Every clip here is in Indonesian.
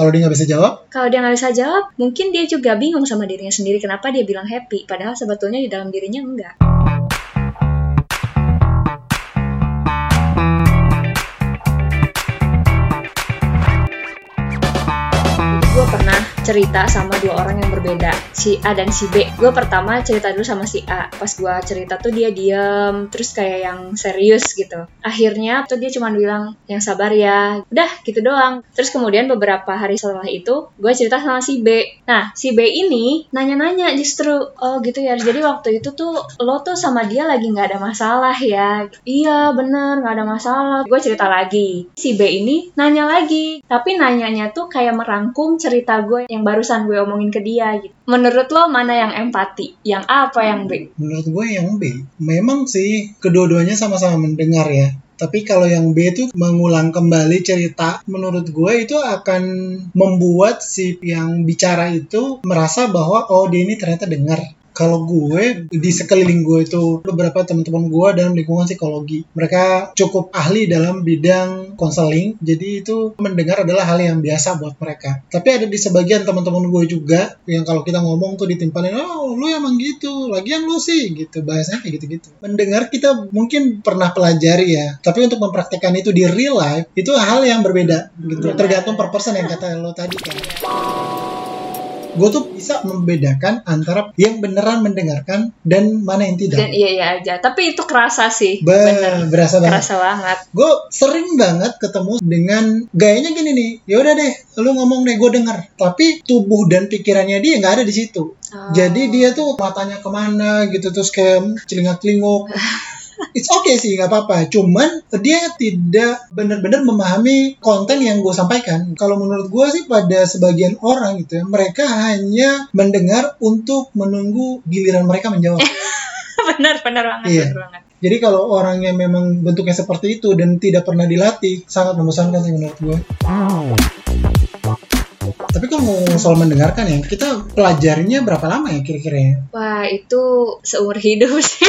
Kalau dia nggak bisa jawab, Kalau dia nggak bisa jawab, mungkin dia juga bingung sama dirinya sendiri kenapa dia bilang happy, padahal sebetulnya di dalam dirinya enggak. Cerita sama dua orang yang berbeda, si A dan si B. Gue pertama cerita dulu sama si A. Pas gue cerita tuh dia diem, terus kayak yang serius gitu. Akhirnya tuh dia cuma bilang, yang sabar ya. Udah gitu doang. Terus kemudian beberapa hari setelah itu, gue cerita sama si B. Nah, si B ini nanya-nanya justru, oh gitu ya. Jadi waktu itu tuh lo tuh sama dia lagi nggak ada masalah ya. Iya bener nggak ada masalah. Gue cerita lagi. Si B ini nanya lagi, tapi nanyanya tuh kayak merangkum cerita gue yang barusan gue omongin ke dia gitu. Menurut lo mana yang empati? Yang A apa yang B? menurut gue yang B. Memang sih kedua-duanya sama-sama mendengar ya. Tapi kalau yang B itu mengulang kembali cerita, menurut gue itu akan membuat si yang bicara itu merasa bahwa oh dia ini ternyata dengar. Kalau gue di sekeliling gue itu beberapa teman-teman gue dalam lingkungan psikologi, mereka cukup ahli dalam bidang konseling, jadi itu mendengar adalah hal yang biasa buat mereka. Tapi ada di sebagian teman-teman gue juga yang kalau kita ngomong tuh ditimpalin, oh lu emang gitu, lagian lu sih gitu, bahasanya kayak gitu-gitu. Mendengar kita mungkin pernah pelajari ya, tapi untuk mempraktekkan itu di real life itu hal yang berbeda gitu, tergantung per person yang kata lo tadi kan gue tuh bisa membedakan antara yang beneran mendengarkan dan mana yang tidak. Dan iya iya aja. Tapi itu kerasa sih. Be- Bener. berasa banget. Kerasa banget. Gue sering banget ketemu dengan gayanya gini nih. Ya udah deh, lu ngomong deh, gue denger. Tapi tubuh dan pikirannya dia nggak ada di situ. Oh. Jadi dia tuh matanya ke mana gitu terus kayak celingak-celinguk. It's okay sih, nggak apa-apa. Cuman dia tidak benar-benar memahami konten yang gue sampaikan. Kalau menurut gue sih pada sebagian orang gitu ya, mereka hanya mendengar untuk menunggu giliran mereka menjawab. benar benar banget. Iya. Benar banget. Jadi kalau orang yang memang bentuknya seperti itu dan tidak pernah dilatih, sangat membosankan sih menurut gue. Tapi kalau ngomong soal mendengarkan ya, kita pelajarinya berapa lama ya kira-kira ya? Wah itu seumur hidup sih.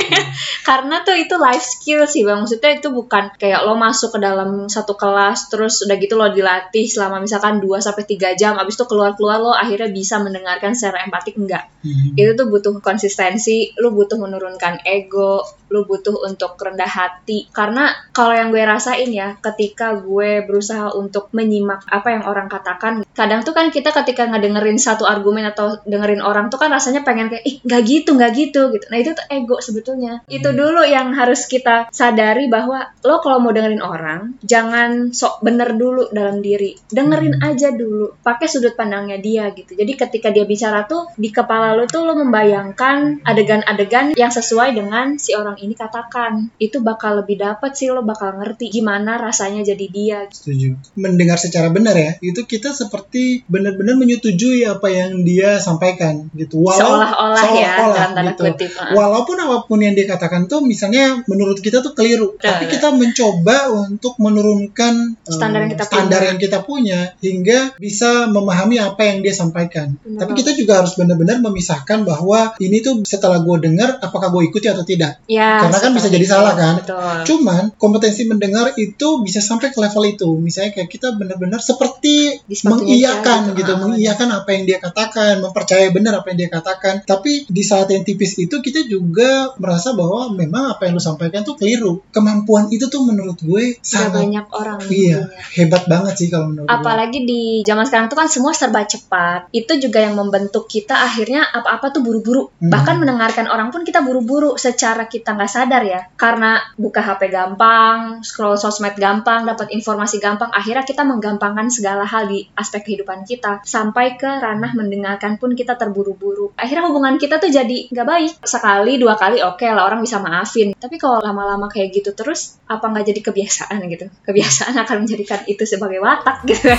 Karena tuh itu life skill sih bang. Maksudnya itu bukan kayak lo masuk ke dalam satu kelas terus udah gitu lo dilatih selama misalkan 2 sampai tiga jam. Abis itu keluar-keluar lo akhirnya bisa mendengarkan secara empatik enggak. Hmm. itu tuh butuh konsistensi, lu butuh menurunkan ego, lu butuh untuk rendah hati. Karena kalau yang gue rasain ya, ketika gue berusaha untuk menyimak apa yang orang katakan, kadang tuh kan kita ketika ngedengerin satu argumen atau dengerin orang tuh kan rasanya pengen kayak, ih nggak gitu, nggak gitu gitu. Nah itu tuh ego sebetulnya. Itu dulu yang harus kita sadari bahwa lo kalau mau dengerin orang, jangan sok bener dulu dalam diri. Dengerin aja dulu, pakai sudut pandangnya dia gitu. Jadi ketika dia bicara tuh di kepala lo tuh lo membayangkan adegan-adegan yang sesuai dengan si orang ini katakan. Itu bakal lebih dapet sih lo bakal ngerti gimana rasanya jadi dia. Setuju. Mendengar secara benar ya, itu kita seperti benar-benar menyetujui apa yang dia sampaikan gitu. Walau Seolah-olah ya seolah-olah dalam tanda gitu. kutip. Walaupun apa pun yang dia katakan tuh misalnya menurut kita tuh keliru, Betul. tapi kita mencoba untuk menurunkan eh, Standar yang kita standar punya. yang kita punya hingga bisa memahami apa yang dia sampaikan. Benar Tapi kita juga harus benar-benar memisahkan bahwa ini tuh setelah gue dengar apakah gue ikuti atau tidak. Ya, Karena kan bisa jadi itu. salah kan? Betul. Cuman kompetensi mendengar itu bisa sampai ke level itu. Misalnya kayak kita benar-benar seperti mengiyakan dia gitu, Ah, mengiyakan apa yang dia katakan, mempercayai benar apa yang dia katakan. Tapi di saat yang tipis itu kita juga merasa bahwa memang apa yang lu sampaikan tuh keliru. Kemampuan itu tuh menurut gue Gak sangat banyak orang iya punya. hebat banget sih kalau menurut gue. Apalagi di zaman sekarang tuh kan semua serba cepat. Itu juga yang membentuk kita akhirnya apa-apa tuh buru-buru. Hmm. Bahkan mendengarkan orang pun kita buru-buru secara kita nggak sadar ya. Karena buka HP gampang, scroll sosmed gampang, dapat informasi gampang. Akhirnya kita menggampangkan segala hal di aspek kehidupan kita. Sampai ke ranah mendengarkan pun kita terburu-buru. Akhirnya hubungan kita tuh jadi nggak baik. Sekali, dua kali oke lah orang bisa maafin. Tapi kalau lama-lama kayak gitu terus, apa nggak jadi kebiasaan gitu? Kebiasaan akan menjadikan itu sebagai watak gitu.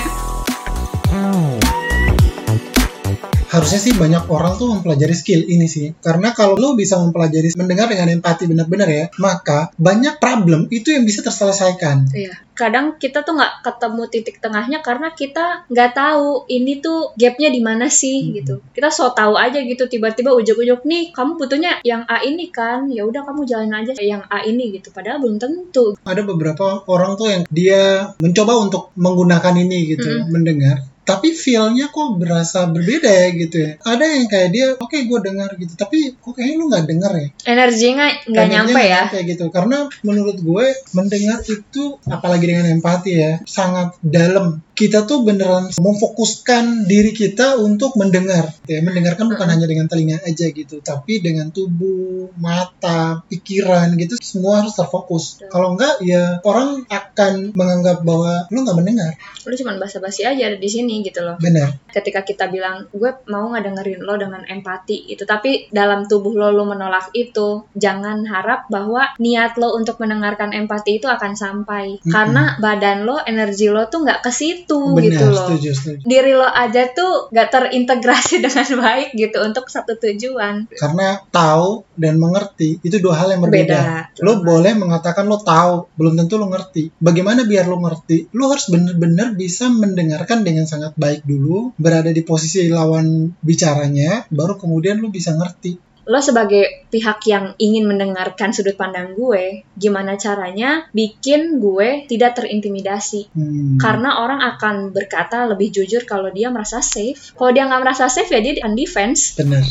Harusnya sih banyak orang tuh mempelajari skill ini sih. Karena kalau lu bisa mempelajari mendengar dengan empati benar-benar ya, maka banyak problem itu yang bisa terselesaikan. Iya. Kadang kita tuh nggak ketemu titik tengahnya karena kita nggak tahu ini tuh gapnya di mana sih Hmm. gitu. Kita so tahu aja gitu tiba-tiba ujuk-ujuk nih kamu butuhnya yang A ini kan ya udah kamu jalanin aja yang A ini gitu. Padahal belum tentu. Ada beberapa orang tuh yang dia mencoba untuk menggunakan ini gitu, Mm-mm. mendengar. Tapi feel-nya kok berasa berbeda ya gitu ya. Ada yang kayak dia oke gue dengar gitu. Tapi kok kayaknya lu nggak denger ya? Energinya nggak nyampe ya. kayak gitu. Karena menurut gue mendengar itu apalagi dengan empati ya sangat dalam kita tuh beneran memfokuskan diri kita untuk mendengar. Ya mendengarkan bukan hanya dengan telinga aja gitu tapi dengan tubuh mata pikiran gitu semua harus terfokus. Kalau enggak ya orang akan menganggap bahwa lu nggak mendengar. Lu cuma basa-basi aja di sini gitu loh. benar. Ketika kita bilang gue mau nggak dengerin lo dengan empati itu tapi dalam tubuh lo lo menolak itu jangan harap bahwa niat lo untuk mendengarkan empati itu akan sampai. Mm-mm. karena badan lo energi lo tuh nggak ke situ benar gitu loh setuju setuju diri lo aja tuh nggak terintegrasi dengan baik gitu untuk satu tujuan karena tahu dan mengerti itu dua hal yang berbeda. Beda. Lo boleh mengatakan lo tahu, belum tentu lo ngerti. Bagaimana biar lo ngerti? Lo harus benar-benar bisa mendengarkan dengan sangat baik dulu, berada di posisi lawan bicaranya, baru kemudian lo bisa ngerti. Lo sebagai pihak yang ingin mendengarkan sudut pandang gue gimana caranya bikin gue tidak terintimidasi Hmm. karena orang akan berkata lebih jujur kalau dia merasa safe. Kalau dia nggak merasa safe ya dia akan defense. Benar.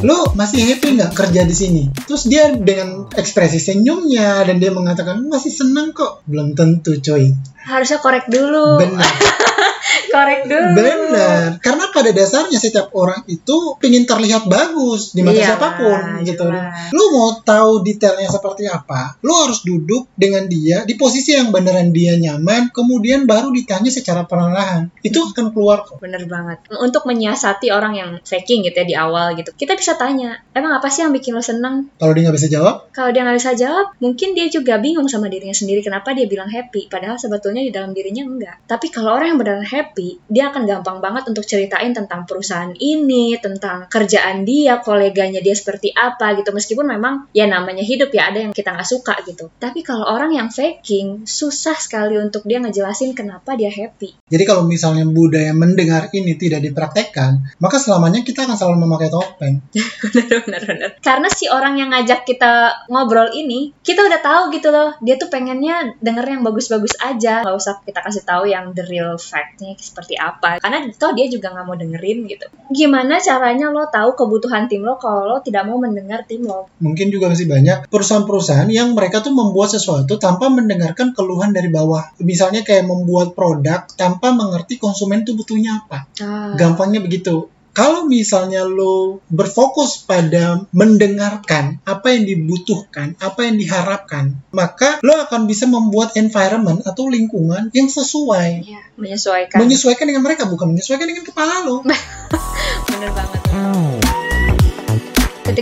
Lo masih happy nggak kerja di sini? Terus dia dengan ekspresi senyumnya dan dia mengatakan masih senang kok. Belum tentu, coy. Harusnya korek dulu. Benar. korek dulu. Benar, karena pada dasarnya setiap orang itu ingin terlihat bagus di mata Iyalah, siapa pun gitu. Lu mau tahu detailnya seperti apa? Lu harus duduk dengan dia di posisi yang beneran dia nyaman, kemudian baru ditanya secara perlahan. Itu akan keluar kok. Bener banget. Untuk menyiasati orang yang faking gitu ya di awal gitu. Kita bisa tanya, emang apa sih yang bikin lo seneng? Kalau dia nggak bisa jawab, Kalau dia nggak bisa jawab, mungkin dia juga bingung sama dirinya sendiri kenapa dia bilang happy. Padahal sebetulnya di dalam dirinya enggak. Tapi kalau orang yang beneran happy, dia akan gampang banget untuk ceritain tentang perusahaan ini, tentang kerjaan dia, koleganya dia seperti apa gitu. Meskipun memang ya namanya hidup ya ada yang kita nggak suka gitu. Tapi kalau orang yang faking, susah sekali untuk dia ngejelasin kenapa dia happy. jadi kalau misalnya budaya mendengar ini tidak dipraktekkan, maka selamanya kita akan selalu memakai topeng. bener bener bener karena si orang yang ngajak kita ngobrol ini kita udah tahu gitu loh dia tuh pengennya denger yang bagus-bagus aja nggak usah kita kasih tahu yang the real fact-nya seperti apa karena toh dia juga nggak mau dengerin gitu gimana caranya lo tahu kebutuhan tim lo kalau lo tidak mau mendengar tim lo Mungkin juga masih banyak perusahaan-perusahaan yang mereka tuh membuat sesuatu tanpa mendengarkan keluhan dari bawah. Misalnya kayak membuat produk tanpa mengerti konsumen tuh butuhnya apa. ah, Gampangnya begitu. Kalau misalnya lo berfokus pada mendengarkan apa yang dibutuhkan, apa yang diharapkan, maka lo akan bisa membuat environment atau lingkungan yang sesuai. ya, menyesuaikan Menyesuaikan dengan mereka, bukan menyesuaikan dengan kepala lo.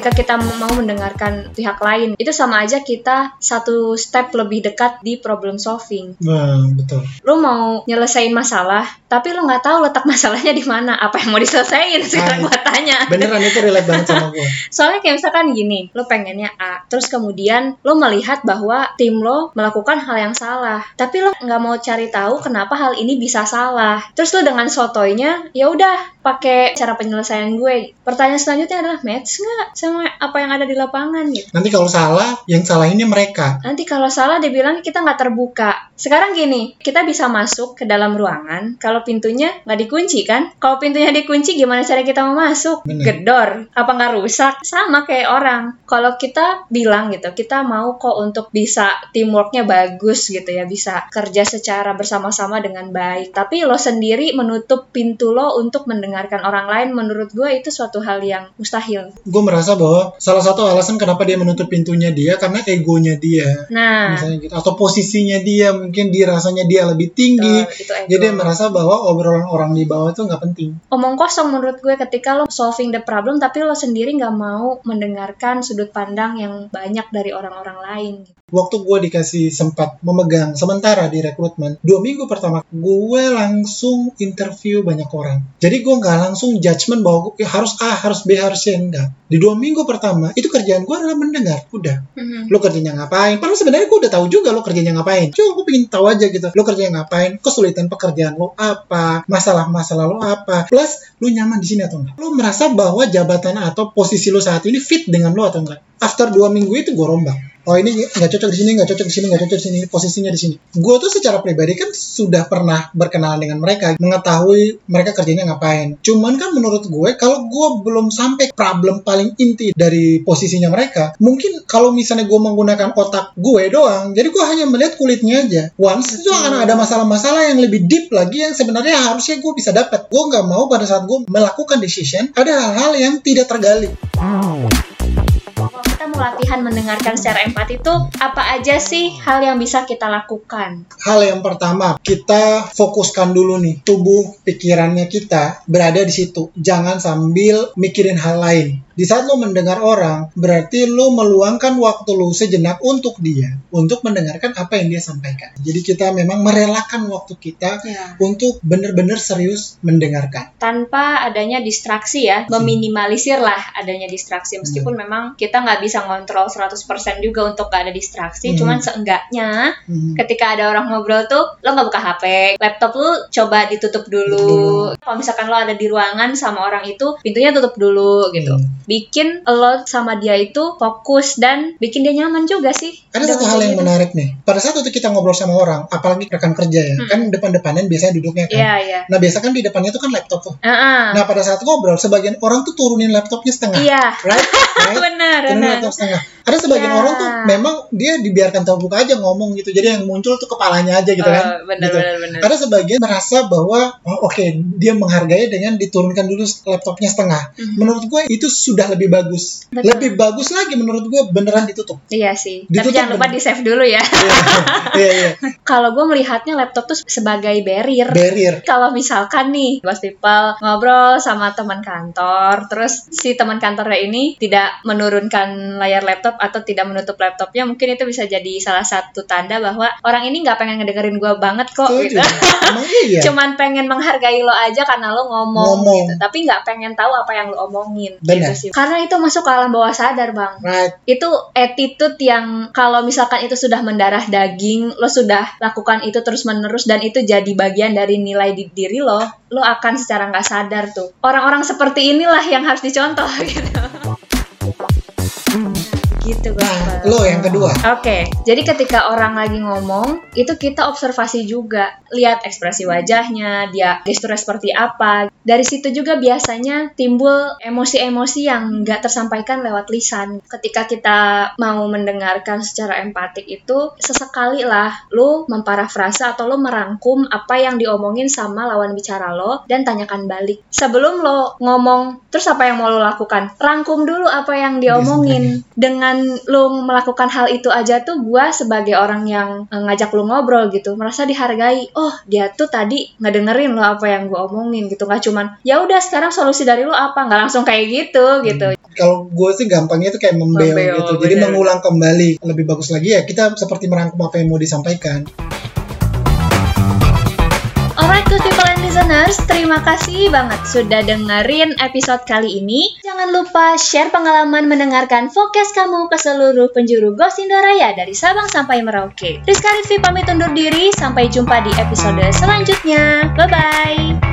ketika kita mau mendengarkan pihak lain itu sama aja kita satu step lebih dekat di problem solving Nah, betul. lu mau nyelesain masalah, tapi lu nggak tahu letak masalahnya di mana, apa yang mau diselesain sekarang Ah, gua tanya. Beneran itu relate banget sama gue. Soalnya kayak misalkan gini, lu pengennya A, terus kemudian lu melihat bahwa tim lo melakukan hal yang salah, tapi lo nggak mau cari tahu kenapa hal ini bisa salah. Terus lu dengan sotoynya, ya udah pakai cara penyelesaian gue. Pertanyaan selanjutnya adalah match nggak sama apa yang ada di lapangan gitu. Nanti kalau salah, yang salahinnya mereka. Nanti kalau salah dia bilang kita nggak terbuka. Sekarang gini, kita bisa masuk ke dalam ruangan kalau pintunya nggak dikunci kan? Kalau pintunya dikunci gimana cara kita mau masuk? Bener. Gedor. Apa nggak rusak? Sama kayak orang. Kalau kita bilang gitu, kita mau kok untuk bisa teamworknya bagus gitu ya, bisa kerja secara bersama-sama dengan baik. Tapi lo sendiri menutup pintu lo untuk mendengarkan orang lain, menurut gue itu suatu hal yang mustahil. Gue merasa bahwa salah satu alasan kenapa dia menutup pintunya dia karena egonya dia. Nah, Misalnya gitu. Atau posisinya dia, mungkin dirasanya dia lebih tinggi. itu, itu ego. Jadi dia merasa bahwa obrolan orang di bawah itu nggak penting. omong kosong menurut gue ketika lo solving the problem tapi lo sendiri nggak mau mendengarkan sudut pandang yang banyak dari orang-orang lain. Waktu gue dikasih sempat memegang sementara di rekrutmen, dua minggu pertama gue langsung interview banyak orang. Jadi gue nggak langsung judgement bahwa gue harus A, harus B, harus C, enggak. Di dua minggu pertama, itu kerjaan gue adalah mendengar. Udah, lo kerjanya ngapain? Padahal sebenarnya gue udah tahu juga lo kerjanya ngapain. Cuma gue pengen tahu aja gitu, lo kerjanya ngapain, kesulitan pekerjaan lo apa, masalah-masalah lo apa, plus lo nyaman di sini atau enggak. Lo merasa bahwa jabatan atau posisi lo saat ini fit dengan lo atau enggak. After dua minggu itu gue rombak. Oh ini nggak cocok di sini nggak cocok di sini nggak cocok di sini posisinya di sini. Gue tuh secara pribadi kan sudah pernah berkenalan dengan mereka mengetahui mereka kerjanya ngapain. Cuman kan menurut gue kalau gue belum sampai problem paling inti dari posisinya mereka mungkin kalau misalnya gue menggunakan otak gue doang jadi gue hanya melihat kulitnya aja. Once itu akan ada masalah-masalah yang lebih deep lagi yang sebenarnya harusnya gue bisa dapat gue nggak mau pada saat gue melakukan decision ada hal-hal yang tidak tergali. Kalau kita mau latihan mendengarkan secara empati itu apa aja sih hal yang bisa kita lakukan? hal yang pertama kita fokuskan dulu nih tubuh pikirannya kita berada di situ jangan sambil mikirin hal lain di saat lo mendengar orang berarti lo meluangkan waktu lo sejenak untuk dia untuk mendengarkan apa yang dia sampaikan jadi kita memang merelakan waktu kita Ya. untuk benar-benar serius mendengarkan Tanpa adanya distraksi ya, meminimalisir lah adanya distraksi. Meskipun memang kita nggak bisa ngontrol 100% juga untuk nggak ada distraksi, Hmm. cuman seenggaknya Hmm. ketika ada orang ngobrol tuh lo nggak buka HP, laptop lu coba ditutup dulu. Dulu. Kalau misalkan lo ada di ruangan sama orang itu, pintunya tutup dulu gitu. Hmm. Bikin lo sama dia itu fokus dan bikin dia nyaman juga sih. Ada satu hal yang gitu. menarik nih. Pada saat itu kita ngobrol sama orang, apalagi rekan kerja ya, Hmm. kan depan-depanan biasanya duduknya kan. Iya iya. Nah biasa kan di depannya itu kan laptop tuh. Ah, Nah pada saat ngobrol, sebagian orang tuh turunin laptopnya setengah. Iya. Right? right? benar Turunin benar. laptop setengah. Ada sebagian Iya. orang tuh memang dia dibiarkan terbuka aja ngomong gitu. Jadi yang muncul tuh kepalanya aja gitu kan. Oh, benar Gitu. benar benar. Ada sebagian merasa bahwa oh, oke dia menghargai dengan diturunkan dulu laptopnya setengah. Mhm. Menurut gue itu sudah lebih bagus. Betul. Lebih bagus lagi menurut gue beneran ditutup. Iya sih. Tapi Ditutup jangan lupa bener. di save dulu ya. Iya, iya, iya. Kalau gue melihatnya laptop tuh sebagai barrier. Barrier. Kalau misalkan nih, bos people ngobrol sama teman kantor, terus si teman kantornya ini tidak menurunkan layar laptop atau tidak menutup laptopnya, mungkin itu bisa jadi salah satu tanda bahwa orang ini nggak pengen ngedengerin gue banget kok gitu. Iya. Cuman pengen menghargai lo aja karena lo ngomong, Ngomong. gitu, tapi nggak pengen tahu apa yang lo omongin gitu sih. Karena itu masuk ke alam bawah sadar bang Right. itu attitude yang kalau misalkan itu sudah mendarah daging, lo sudah lakukan itu terus menerus dan itu jadi bagian dari nilai di diri lo, lo akan secara nggak sadar tuh. Orang-orang seperti inilah yang harus dicontoh gitu. Gitu Nah, lo yang kedua. Oke, jadi ketika orang lagi ngomong, itu kita observasi juga. Lihat ekspresi wajahnya, dia gesturnya seperti apa. Dari situ juga biasanya timbul emosi-emosi yang nggak tersampaikan lewat lisan. Ketika kita mau mendengarkan secara empatik itu, sesekali lah lu memparafrase atau lu merangkum apa yang diomongin sama lawan bicara lo dan tanyakan balik. Sebelum lo ngomong, terus apa yang mau lo lakukan? Rangkum dulu apa yang diomongin. Dengan lo melakukan hal itu aja tuh gua sebagai orang yang eh, ngajak lo ngobrol gitu merasa dihargai oh dia tuh tadi ngedengerin lo apa yang gua omongin gitu nggak cuman ya udah sekarang solusi dari lo apa nggak langsung kayak gitu gitu Kalau gue sih gampangnya itu kayak membeo Membeo, gitu. Jadi bener. mengulang kembali. Lebih bagus lagi ya kita seperti merangkum apa yang mau disampaikan. Listeners, terima kasih banget sudah dengerin episode kali ini. Jangan lupa share pengalaman mendengarkan fokus kamu ke seluruh penjuru Gosindo Raya dari Sabang sampai Merauke. Rizka Rizvi pamit undur diri, sampai jumpa di episode selanjutnya. Bye-bye!